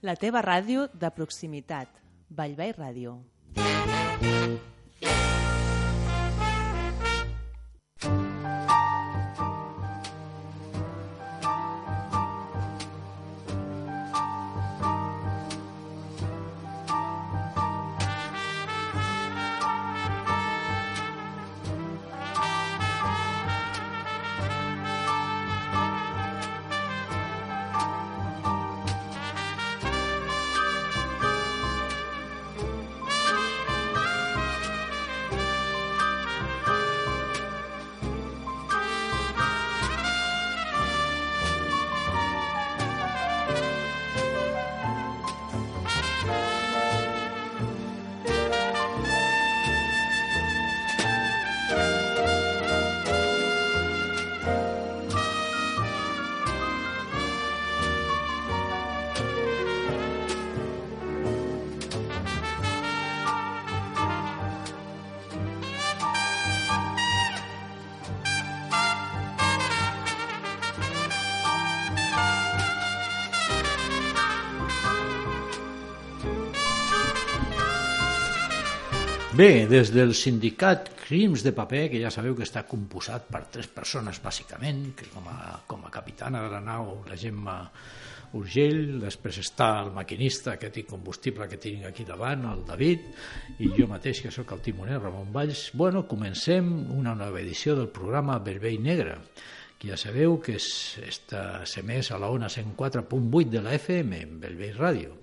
La teva ràdio de proximitat. Vallvei Ràdio. Bé, des del sindicat Crims de Paper, que ja sabeu que està composat per tres persones bàsicament, que com a, com a capitana de la nau la Gemma Urgell, després està el maquinista, aquest incombustible que tinc aquí davant, el David, i jo mateix, que sóc el timoner, Ramon Valls. Bueno, comencem una nova edició del programa Belvei Negre, que ja sabeu que és, està semès a la ona 104.8 de la FM, en Belvei Ràdio.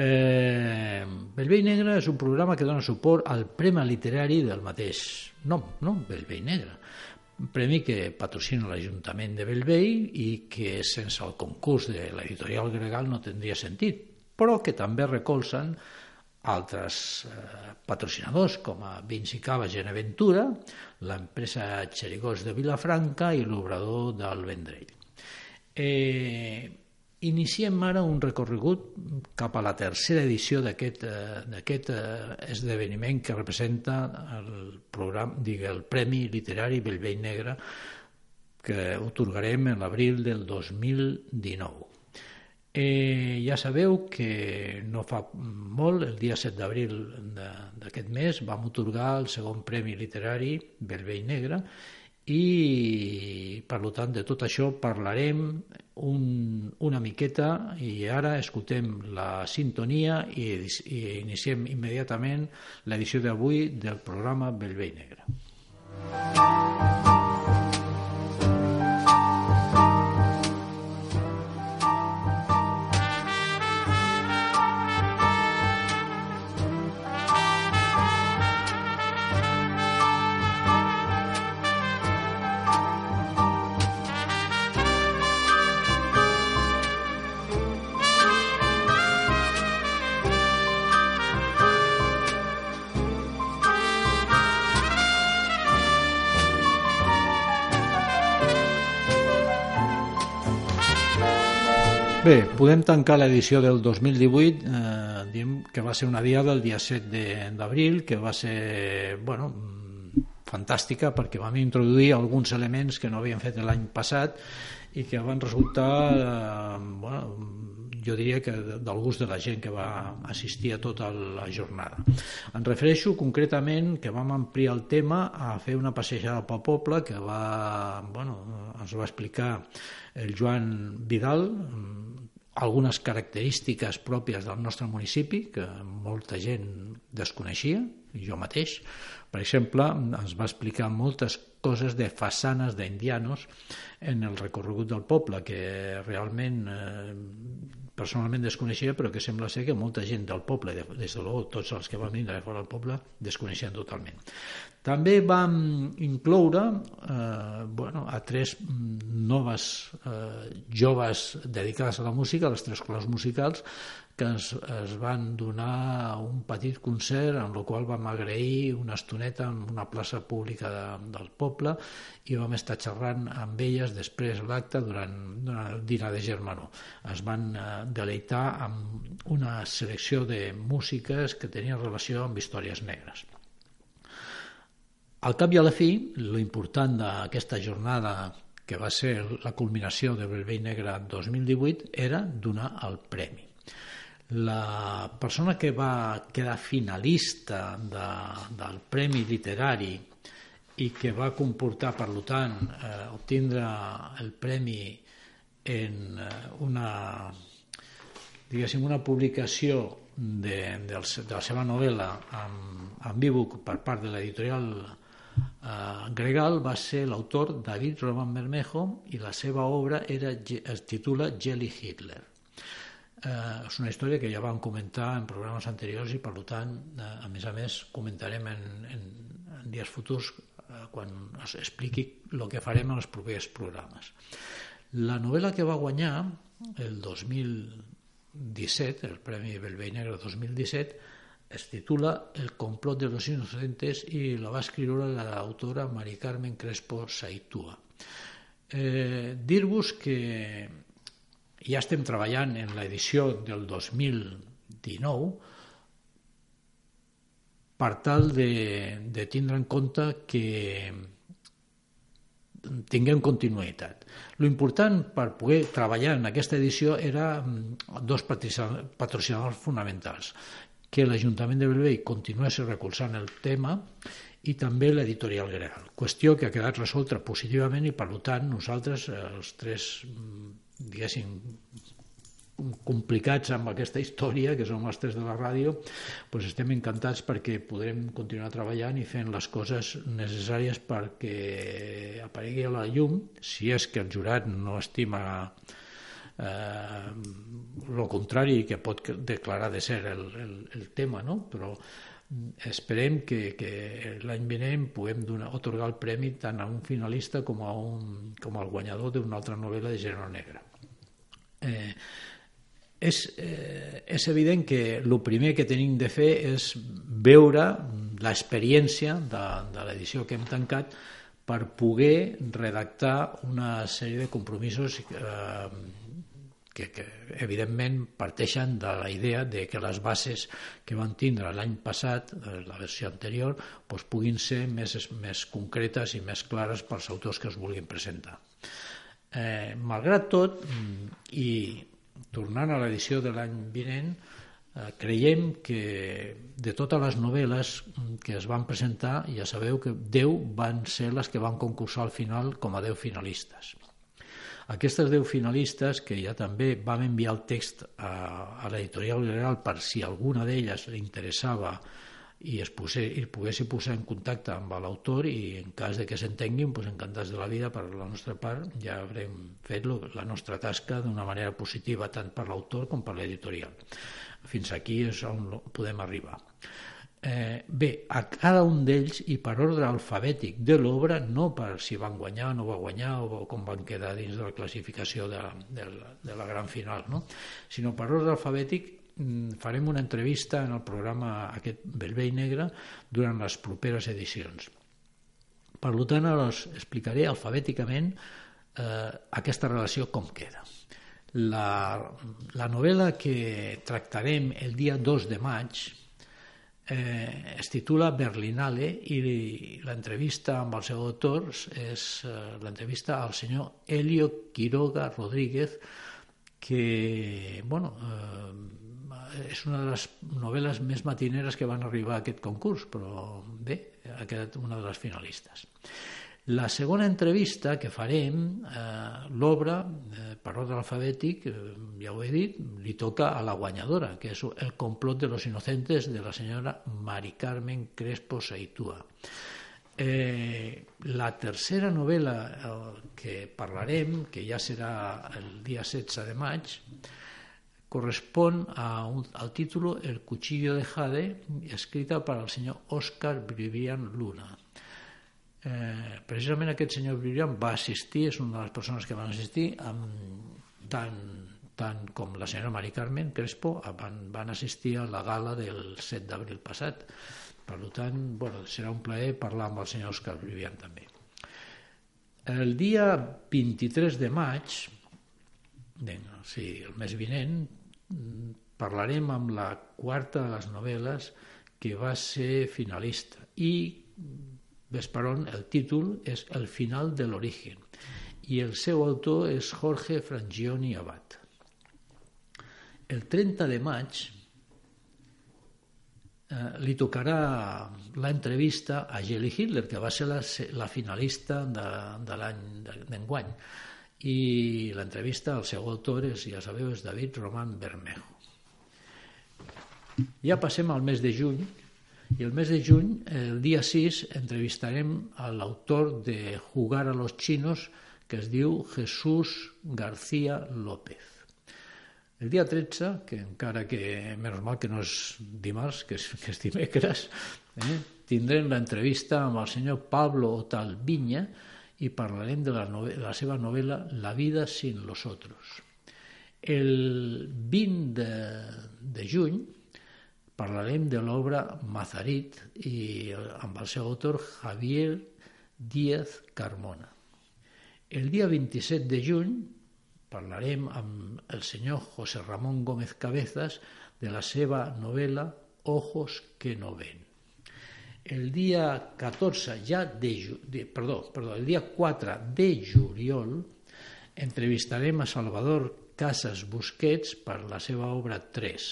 Eh, Bellvei Negre és un programa que dona suport al Premi Literari del mateix nom, no? Bellvei Negre. Un premi que patrocina l'Ajuntament de Bellvei i que sense el concurs de l'editorial Gregal no tindria sentit, però que també recolzen altres eh, patrocinadors com a Vins i Cava Geneventura, l'empresa Xerigós de Vilafranca i l'obrador del Vendrell. Eh, Iniciem ara un recorregut cap a la tercera edició d'aquest eh, esdeveniment que representa el, programa, digue, el Premi Literari Bellvei Negre que otorgarem en l'abril del 2019. Eh, ja sabeu que no fa molt, el dia 7 d'abril d'aquest mes, vam otorgar el segon Premi Literari Bellvei Negre i per tant de tot això parlarem un, una miqueta i ara escoltem la sintonia i, i iniciem immediatament l'edició d'avui del programa Belvei Negre. Música Bé, podem tancar l'edició del 2018 eh, diem que va ser una diada el dia 7 d'abril que va ser bueno, fantàstica perquè vam introduir alguns elements que no havíem fet l'any passat i que van resultar eh, bueno, jo diria que del gust de la gent que va assistir a tota la jornada. Em refereixo concretament que vam ampliar el tema a fer una passejada pel poble que va, bueno, ens va explicar el Joan Vidal, algunes característiques pròpies del nostre municipi que molta gent desconeixia, jo mateix. Per exemple, ens va explicar moltes coses de façanes d'indianos en el recorregut del poble, que realment eh, personalment desconeixia, però que sembla ser que molta gent del poble, des de l'ou, tots els que van venir de fora del poble, desconeixien totalment. També vam incloure eh, bueno, a tres noves eh, joves dedicades a la música, a les tres classes musicals, que es, es van donar un petit concert en el qual vam agrair una estoneta en una plaça pública de, del poble i vam estar xerrant amb elles després l'acte durant, durant el dinar de Germanó. Es van eh, deleitar amb una selecció de músiques que tenien relació amb històries negres. Al cap i a la fi, lo important d'aquesta jornada que va ser la culminació de Belvei Negre 2018 era donar el premi La persona que va quedar finalista de, del Premi Literari i que va comportar, per tant, eh, obtindre el premi en eh, una, diguéssim, una publicació de, de, de la seva novel·la amb, amb e-book per part de l'editorial eh, Gregal va ser l'autor David Roman Bermejo i la seva obra era, es titula Jelly Hitler. Eh, és una història que ja vam comentar en programes anteriors i per tant, eh, a més a més, comentarem en, en, en dies futurs eh, quan es expliqui el que farem en els propers programes. La novel·la que va guanyar el 2017, el Premi Belvei Negre 2017, es titula El complot de los inocentes i la va escriure l'autora Mari Carmen Crespo Saitua. Eh, Dir-vos que ja estem treballant en l'edició del 2019 per tal de, de tindre en compte que tinguem continuïtat. Lo important per poder treballar en aquesta edició era mm, dos patrocinadors fonamentals, que l'Ajuntament de Belvei continués recolzant el tema i també l'editorial Greal. Qüestió que ha quedat resolta positivament i, per tant, nosaltres, els tres, mm, diguéssim, complicats amb aquesta història, que som els tres de la ràdio, doncs estem encantats perquè podrem continuar treballant i fent les coses necessàries perquè aparegui a la llum, si és que el jurat no estima eh, el contrari que pot declarar de ser el, el, el tema, no? però esperem que, que l'any vinent puguem donar, otorgar el premi tant a un finalista com, a un, com al guanyador d'una altra novel·la de gènere negre. Eh, és, eh, és evident que el primer que tenim de fer és veure l'experiència de, de l'edició que hem tancat per poder redactar una sèrie de compromisos eh, que, que evidentment parteixen de la idea de que les bases que van tindre l'any passat, eh, la versió anterior, doncs puguin ser més, més concretes i més clares pels autors que es vulguin presentar. Eh, malgrat tot, i tornant a l'edició de l'any vinent, eh, creiem que de totes les novel·les que es van presentar, ja sabeu que 10 van ser les que van concursar al final com a 10 finalistes. Aquestes 10 finalistes, que ja també vam enviar el text a, a l'editorial general per si alguna d'elles li interessava i es, posé, i poguessi posar en contacte amb l'autor i en cas de que s'entenguin, doncs encantats de la vida per la nostra part, ja haurem fet la nostra tasca d'una manera positiva tant per l'autor com per l'editorial. Fins aquí és on podem arribar. Eh, bé, a cada un d'ells i per ordre alfabètic de l'obra, no per si van guanyar o no va guanyar o com van quedar dins de la classificació de, de, de la gran final, no? sinó per ordre alfabètic farem una entrevista en el programa aquest Belvei Negre durant les properes edicions. Per tant, ara us explicaré alfabèticament eh, aquesta relació com queda. La, la novel·la que tractarem el dia 2 de maig eh, es titula Berlinale i l'entrevista amb el seu autor és eh, l'entrevista al senyor Elio Quiroga Rodríguez que bueno, eh, és una de les novel·les més matineres que van arribar a aquest concurs, però bé, ha quedat una de les finalistes. La segona entrevista que farem, eh, l'obra, eh, per ordre alfabètic, eh, ja ho he dit, li toca a la guanyadora, que és El complot de los inocentes de la senyora Mari Carmen Crespo Saitua. Eh, la tercera novel·la eh, que parlarem, que ja serà el dia 16 de maig, correspon a un, al título El cuchillo de Jade, escrita per al senyor Òscar Brivian Luna. Eh, precisament aquest senyor Brivian va assistir, és una de les persones que van assistir, amb, tant, tant com la senyora Mari Carmen Crespo van, van assistir a la gala del 7 d'abril passat. Per tant, bueno, serà un plaer parlar amb el senyor Òscar Brivian també. El dia 23 de maig, o sigui, el mes vinent, parlarem amb la quarta de les novel·les que va ser finalista i Vesperon, el títol és El final de l'origen i el seu autor és Jorge Frangioni Abad. el 30 de maig eh, li tocarà l'entrevista a Jelly Hitler, que va ser la, la finalista de, de l'any d'enguany. I l'entrevista, el seu autor, és, ja sabeu, és David Roman Bermejo. Ja passem al mes de juny, i el mes de juny, el dia 6, entrevistarem a l'autor de Jugar a los chinos, que es diu Jesús García López. El dia 13, que encara que, menys mal que no és dimarts, que és, que és dimecres, eh, tindrem l'entrevista amb el senyor Pablo Otal I parlarem de la, de la seva novel·la La vida sin los otros. El 20 de, de juny parlarem de l'obra Mazarit i amb el seu autor Javier Díaz Carmona. El dia 27 de juny parlarem amb el senyor José Ramón Gómez Cabezas de la seva novel·la Ojos que no ven. El dia 14 ja de, de perdó, perdó, el dia 4 de juliol entrevistarem a Salvador Casas Busquets per la seva obra 3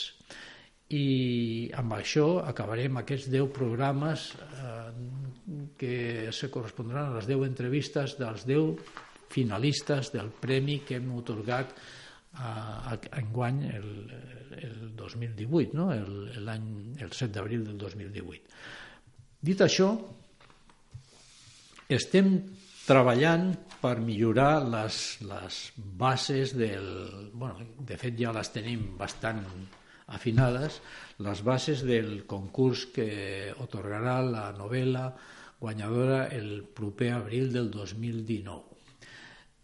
i amb això acabarem aquests 10 programes eh, que se correspondran a les 10 entrevistes dels 10 finalistes del premi que hem otorgat a, a, enguany el, el 2018, no? el, el 7 d'abril del 2018. Dit això, estem treballant per millorar les, les bases del... Bueno, de fet ja les tenim bastant afinades, les bases del concurs que otorgarà la novel·la guanyadora el proper abril del 2019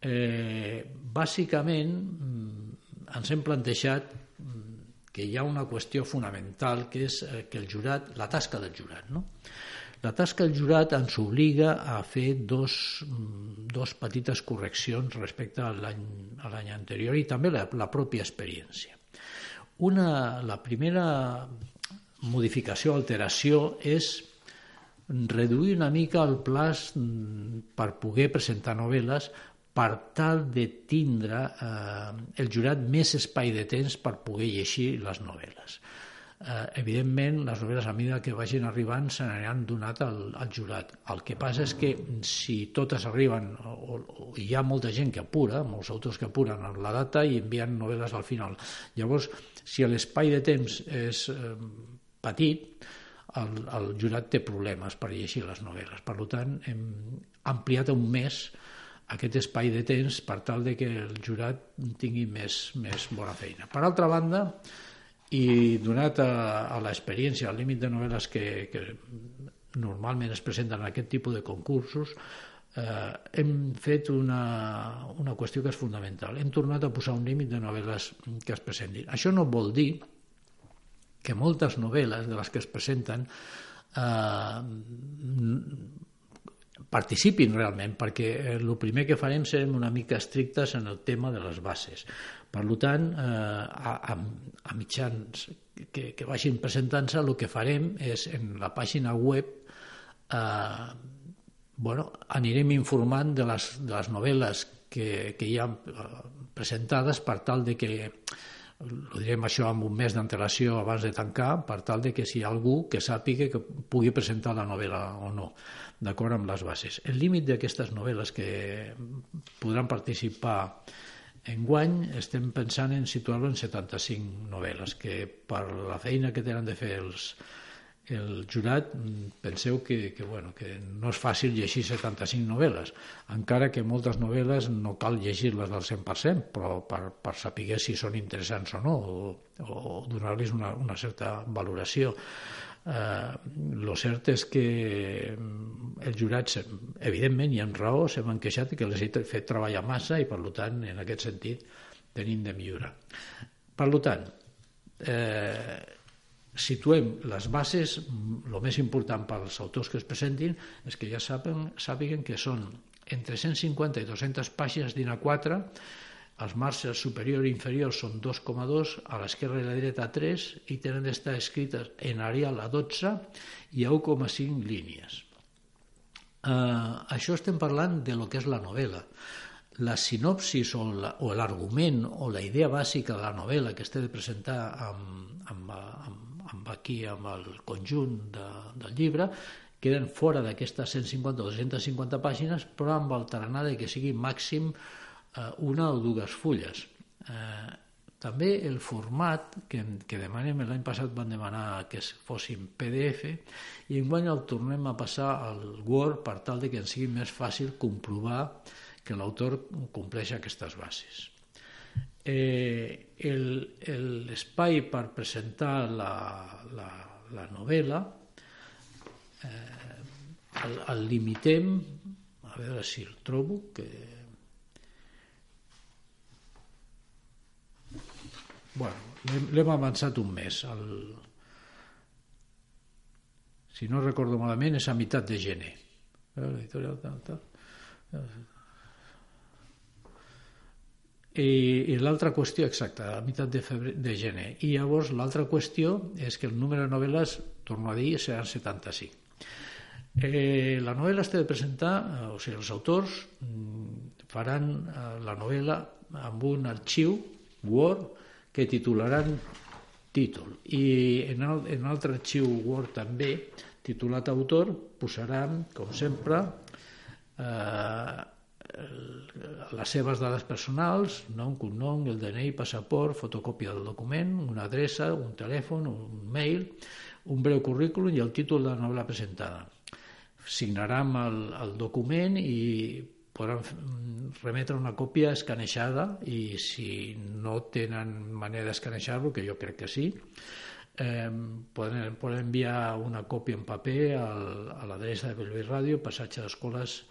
eh, bàsicament mm, ens hem plantejat mm, que hi ha una qüestió fonamental que és eh, que el jurat, la tasca del jurat. No? La tasca del jurat ens obliga a fer dos, mm, dos petites correccions respecte a l'any anterior i també la, la pròpia experiència. Una, la primera modificació, alteració, és reduir una mica el plaç per poder presentar novel·les per tal de tindre eh, el jurat més espai de temps per poder llegir les novel·les. Eh, evidentment, les novel·les a mesura que vagin arribant se n'aniran donat al, al jurat. El que passa és que si totes arriben, o, o hi ha molta gent que apura, molts autors que apuren en la data i envien novel·les al final. Llavors, si l'espai de temps és eh, petit, el, el jurat té problemes per llegir les novel·les. Per tant, hem ampliat un mes aquest espai de temps per tal de que el jurat tingui més, més bona feina. Per altra banda, i donat a, a l'experiència, al límit de novel·les que, que normalment es presenten en aquest tipus de concursos, eh, hem fet una, una qüestió que és fonamental. Hem tornat a posar un límit de novel·les que es presentin. Això no vol dir que moltes novel·les de les que es presenten eh, participin realment, perquè el eh, primer que farem serem una mica estrictes en el tema de les bases. Per tant, eh, a, a, a mitjans que, que vagin presentant-se, el que farem és en la pàgina web eh, bueno, anirem informant de les, de les novel·les que, que hi ha eh, presentades per tal de que ho direm això amb un mes d'antelació abans de tancar, per tal de que si hi ha algú que sàpiga que pugui presentar la novel·la o no d'acord amb les bases. El límit d'aquestes novel·les que podran participar en guany estem pensant en situar-lo en 75 novel·les, que per la feina que tenen de fer els, el jurat penseu que, que, bueno, que no és fàcil llegir 75 novel·les, encara que moltes novel·les no cal llegir-les al 100%, però per, per saber si són interessants o no, o, o donar-los una, una certa valoració. Eh, lo cert és que mm, els jurats, evidentment, i amb raó, se m'han queixat que les he fet treballar massa i, per tant, en aquest sentit, tenim de millorar. Per tant, eh, situem les bases, el més important pels autors que es presentin és que ja saben, sàpiguen que són entre 150 i 200 pàgines d'INA4 els marges superior i inferior són 2,2, a l'esquerra i la dreta 3 i tenen d'estar escrites en Arial a 12 i a 1,5 línies. Uh, això estem parlant de lo que és la novel·la. la sinopsis o l'argument o, o la idea bàsica de la novel·la que es té de presentar amb, amb, amb, amb aquí amb el conjunt de, del llibre queden fora d'aquestes 150 o 250 pàgines però amb el tarannà de que sigui màxim eh, una o dues fulles eh, també el format que, que demanem, l'any passat van demanar que fossin PDF i enguany el tornem a passar al Word per tal de que ens sigui més fàcil comprovar que l'autor compleix aquestes bases. Eh, L'espai per presentar la, la, la novel·la eh, el, el limitem, a veure si el trobo, que bueno, l'hem avançat un mes. El, si no recordo malament, és a meitat de gener. L'editorial tal, tal. I, i l'altra qüestió, exacta, a meitat de, febrer, de gener. I llavors l'altra qüestió és que el número de novel·les, torno a dir, seran 75. Eh, la novel·la té de presentar, eh, o sigui, els autors mm, faran eh, la novel·la amb un arxiu Word que titularan títol i en, el, en altre arxiu Word també titulat autor posaran, com sempre, eh, les seves dades personals, nom, cognom, el DNI, passaport, fotocòpia del document, una adreça, un telèfon, un mail, un breu currículum i el títol de la novel·la presentada. Signaran el, el document i podran remetre una còpia escanejada i si no tenen manera d'escanejar-lo, que jo crec que sí, eh, poden, poden enviar una còpia en paper al, a l'adreça de Bellvei Ràdio, passatge d'escoles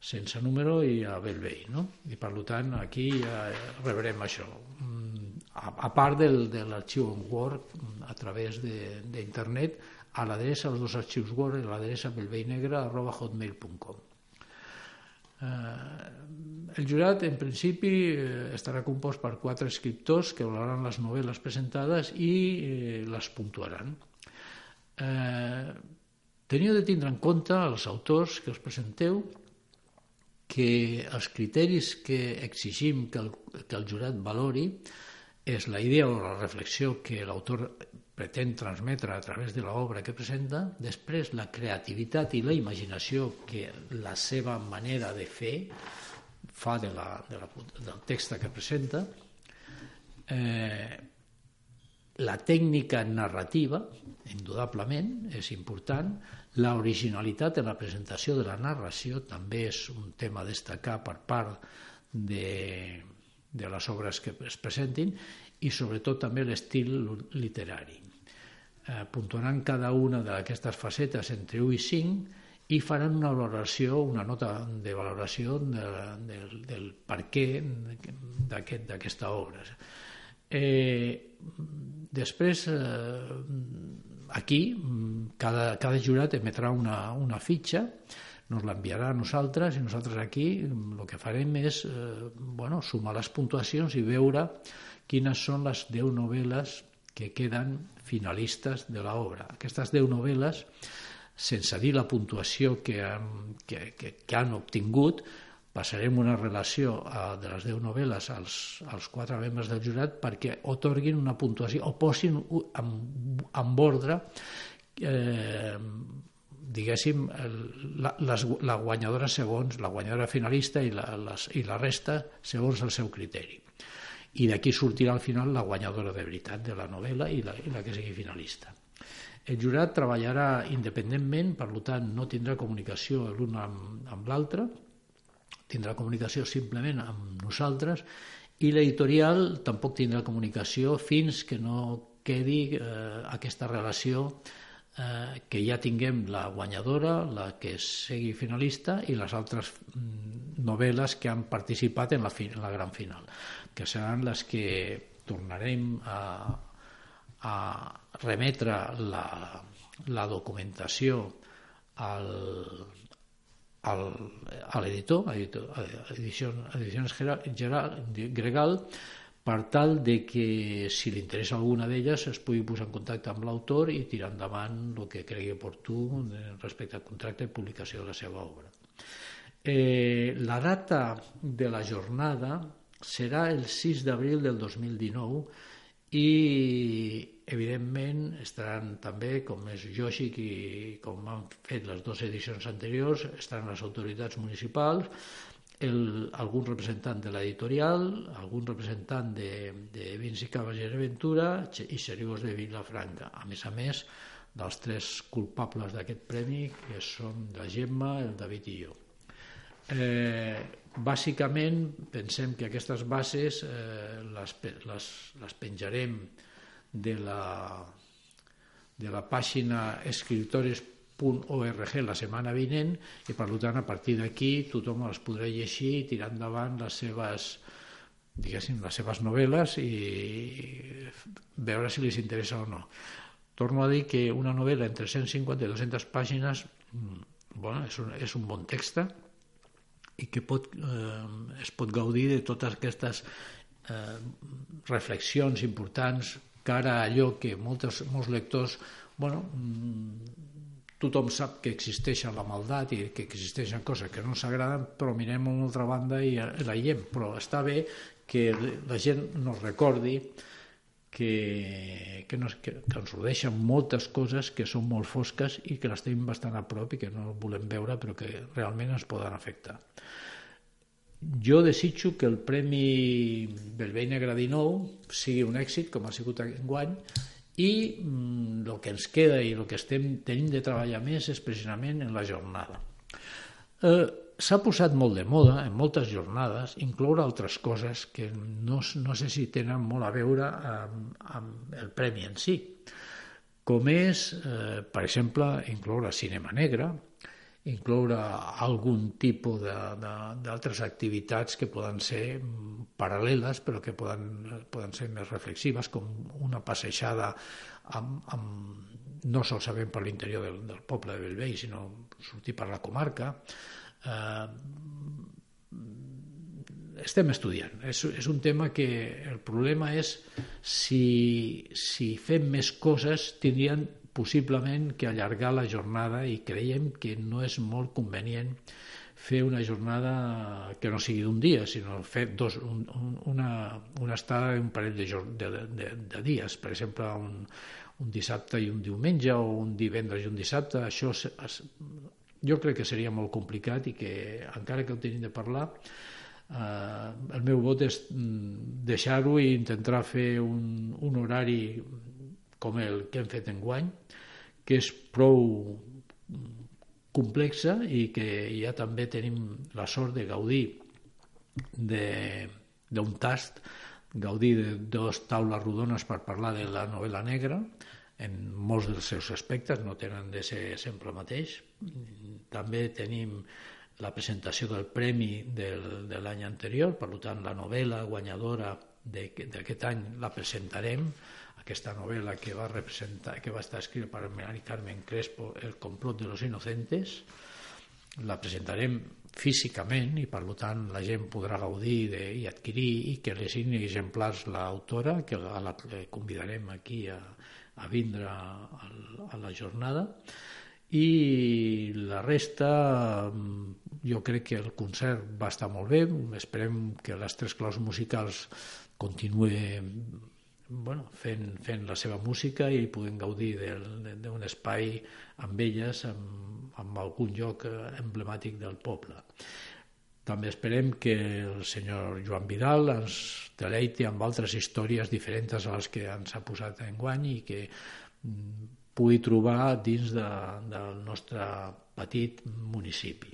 sense número i a Bellvei. No? I per tant aquí ja rebrem això. Mm, a, a part del, de l'arxiu en Word a través d'internet a l'adreça, els dos arxius Word, a l'adreça bellveinegra.hotmail.com. Eh, el jurat, en principi, eh, estarà compost per quatre escriptors que valoraran les novel·les presentades i eh, les puntuaran. Eh, teniu de tindre en compte, els autors que us presenteu, que els criteris que exigim que el, que el jurat valori és la idea o la reflexió que l'autor pretén transmetre a través de l'obra que presenta, després la creativitat i la imaginació que la seva manera de fer fa de la, de la, del text que presenta, eh, la tècnica narrativa, indudablement, és important, la originalitat en la presentació de la narració també és un tema a destacar per part de, de les obres que es presentin i sobretot també l'estil literari eh, puntuaran cada una d'aquestes facetes entre 1 i 5 i faran una valoració, una nota de valoració de, de, del per què d'aquesta aquest, obra. Eh, després, eh, aquí, cada, cada jurat emetrà una, una fitxa, nos l'enviarà a nosaltres i nosaltres aquí el que farem és eh, bueno, sumar les puntuacions i veure quines són les 10 novel·les que queden finalistes de l'obra. Aquestes deu novel·les, sense dir la puntuació que que, que, que han obtingut, passarem una relació a, de les deu novel·les als, als quatre membres del jurat perquè otorguin una puntuació o posin en, en ordre eh, diguéssim la, les, la guanyadora segons la guanyadora finalista i la, les, i la resta segons el seu criteri i d'aquí sortirà al final la guanyadora de veritat de la novel·la i la, i la que sigui finalista. El jurat treballarà independentment, per tant no tindrà comunicació l'un amb, amb l'altre, tindrà comunicació simplement amb nosaltres i l'editorial tampoc tindrà comunicació fins que no quedi eh, aquesta relació eh, que ja tinguem la guanyadora, la que sigui finalista i les altres mm, novel·les que han participat en la, fi, en la gran final que seran les que tornarem a, a remetre la, la documentació al, al, a l'editor, a Edicions, Edicions Gregal, per tal de que si li interessa alguna d'elles es pugui posar en contacte amb l'autor i tirar endavant el que cregui oportú respecte al contracte de publicació de la seva obra. Eh, la data de la jornada serà el 6 d'abril del 2019 i evidentment estaran també, com és lògic i com han fet les dues edicions anteriors, estaran les autoritats municipals, el, algun representant de l'editorial, algun representant de, de Vins i Cavallera Aventura i Xerigos de Vilafranca. A més a més, dels tres culpables d'aquest premi, que són la Gemma, el David i jo. Eh, bàsicament, pensem que aquestes bases eh, les, les, les penjarem de la, de la pàgina escriptores.org la setmana vinent i per tant a partir d'aquí tothom les podrà llegir i tirar endavant les seves diguéssim, les seves novel·les i veure si li interessa o no. Torno a dir que una novel·la entre 150 i 200 pàgines mm, bueno, és, un, és un bon text i que pot, eh, es pot gaudir de totes aquestes eh, reflexions importants cara a allò que moltes, molts lectors bueno, mm, tothom sap que existeix la maldat i que existeixen coses que no ens agraden, però mirem una altra banda i la veiem. Però està bé que la gent no recordi que, que, no, que, que ens rodeixen moltes coses que són molt fosques i que les tenim bastant a prop i que no volem veure però que realment ens poden afectar. Jo desitjo que el Premi Belvei 19 sigui un èxit, com ha sigut enguany, i mm, el que ens queda i el que estem tenim de treballar més és precisament en la jornada. Eh, S'ha posat molt de moda en moltes jornades incloure altres coses que no, no sé si tenen molt a veure amb, amb el premi en si, com és, eh, per exemple, incloure cinema negre, incloure algun tipus d'altres activitats que poden ser paral·leles però que poden, poden ser més reflexives com una passejada amb, amb, no solament per l'interior del, del poble de Bellvei sinó sortir per la comarca eh, estem estudiant. És, és un tema que el problema és si, si fem més coses tindrien possiblement que allargar la jornada i creiem que no és molt convenient fer una jornada que no sigui d'un dia, sinó fer dos, un, una, una estada d'un parell de, de, de, de dies, per exemple, un, un dissabte i un diumenge o un divendres i un dissabte, això es, es, jo crec que seria molt complicat i que encara que ho tenim de parlar eh, el meu vot és mm, deixar-ho i intentar fer un, un horari com el que hem fet en guany que és prou complexa i que ja també tenim la sort de gaudir d'un tast, gaudir de dues taules rodones per parlar de la novel·la negra, en molts dels seus aspectes, no tenen de ser sempre el mateix. També tenim la presentació del premi del, de l'any anterior, per tant la novel·la guanyadora d'aquest any la presentarem, aquesta novel·la que va representar, que va estar escrita per Melanie Carmen Crespo, El complot de los inocentes, la presentarem físicament i per tant la gent podrà gaudir de, i adquirir i que li signi exemplars l'autora que la, la convidarem aquí a, a vindre a, a la jornada. I la resta jo crec que el concert va estar molt bé. Esperem que les tres claus musicals continuï bueno, fent, fent la seva música i podem gaudir d'un espai amb elles amb, amb algun lloc emblemàtic del poble també esperem que el senyor Joan Vidal ens deleiti amb altres històries diferents a les que ens ha posat en guany i que mm, pugui trobar dins de, del nostre petit municipi.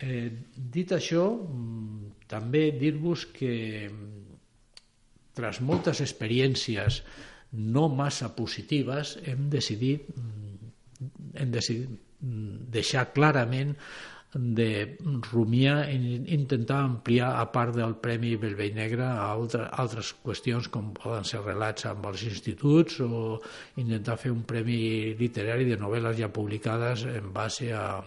Eh, dit això, mm, també dir-vos que mm, tras moltes experiències no massa positives hem decidit, hem decidit deixar clarament de rumiar en intentar ampliar a part del Premi Belvei Negre a altre, altres qüestions com poden ser relats amb els instituts o intentar fer un premi literari de novel·les ja publicades en base a,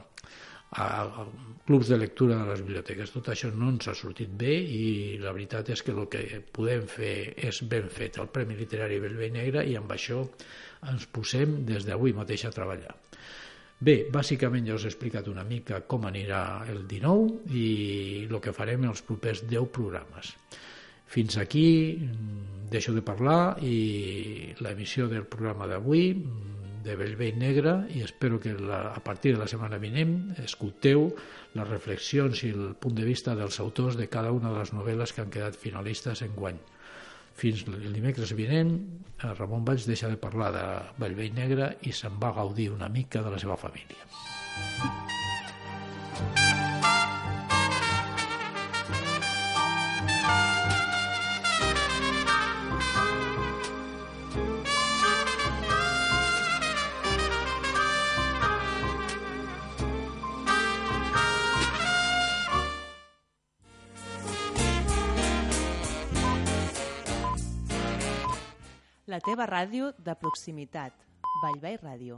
a, clubs de lectura de les biblioteques. Tot això no ens ha sortit bé i la veritat és que el que podem fer és ben fet el Premi Literari Belvei Negre i amb això ens posem des d'avui mateix a treballar. Bé, bàsicament ja us he explicat una mica com anirà el 19 i el que farem els propers 10 programes. Fins aquí mm, deixo de parlar i l'emissió del programa d'avui de Bellvei Negre i espero que la, a partir de la setmana vinent escolteu les reflexions i el punt de vista dels autors de cada una de les novel·les que han quedat finalistes en guany. Fins el dimecres vinent, Ramon Valls deixa de parlar de Bellvei Negre i se'n va gaudir una mica de la seva família. La teva ràdio de proximitat. Vallvei Ràdio.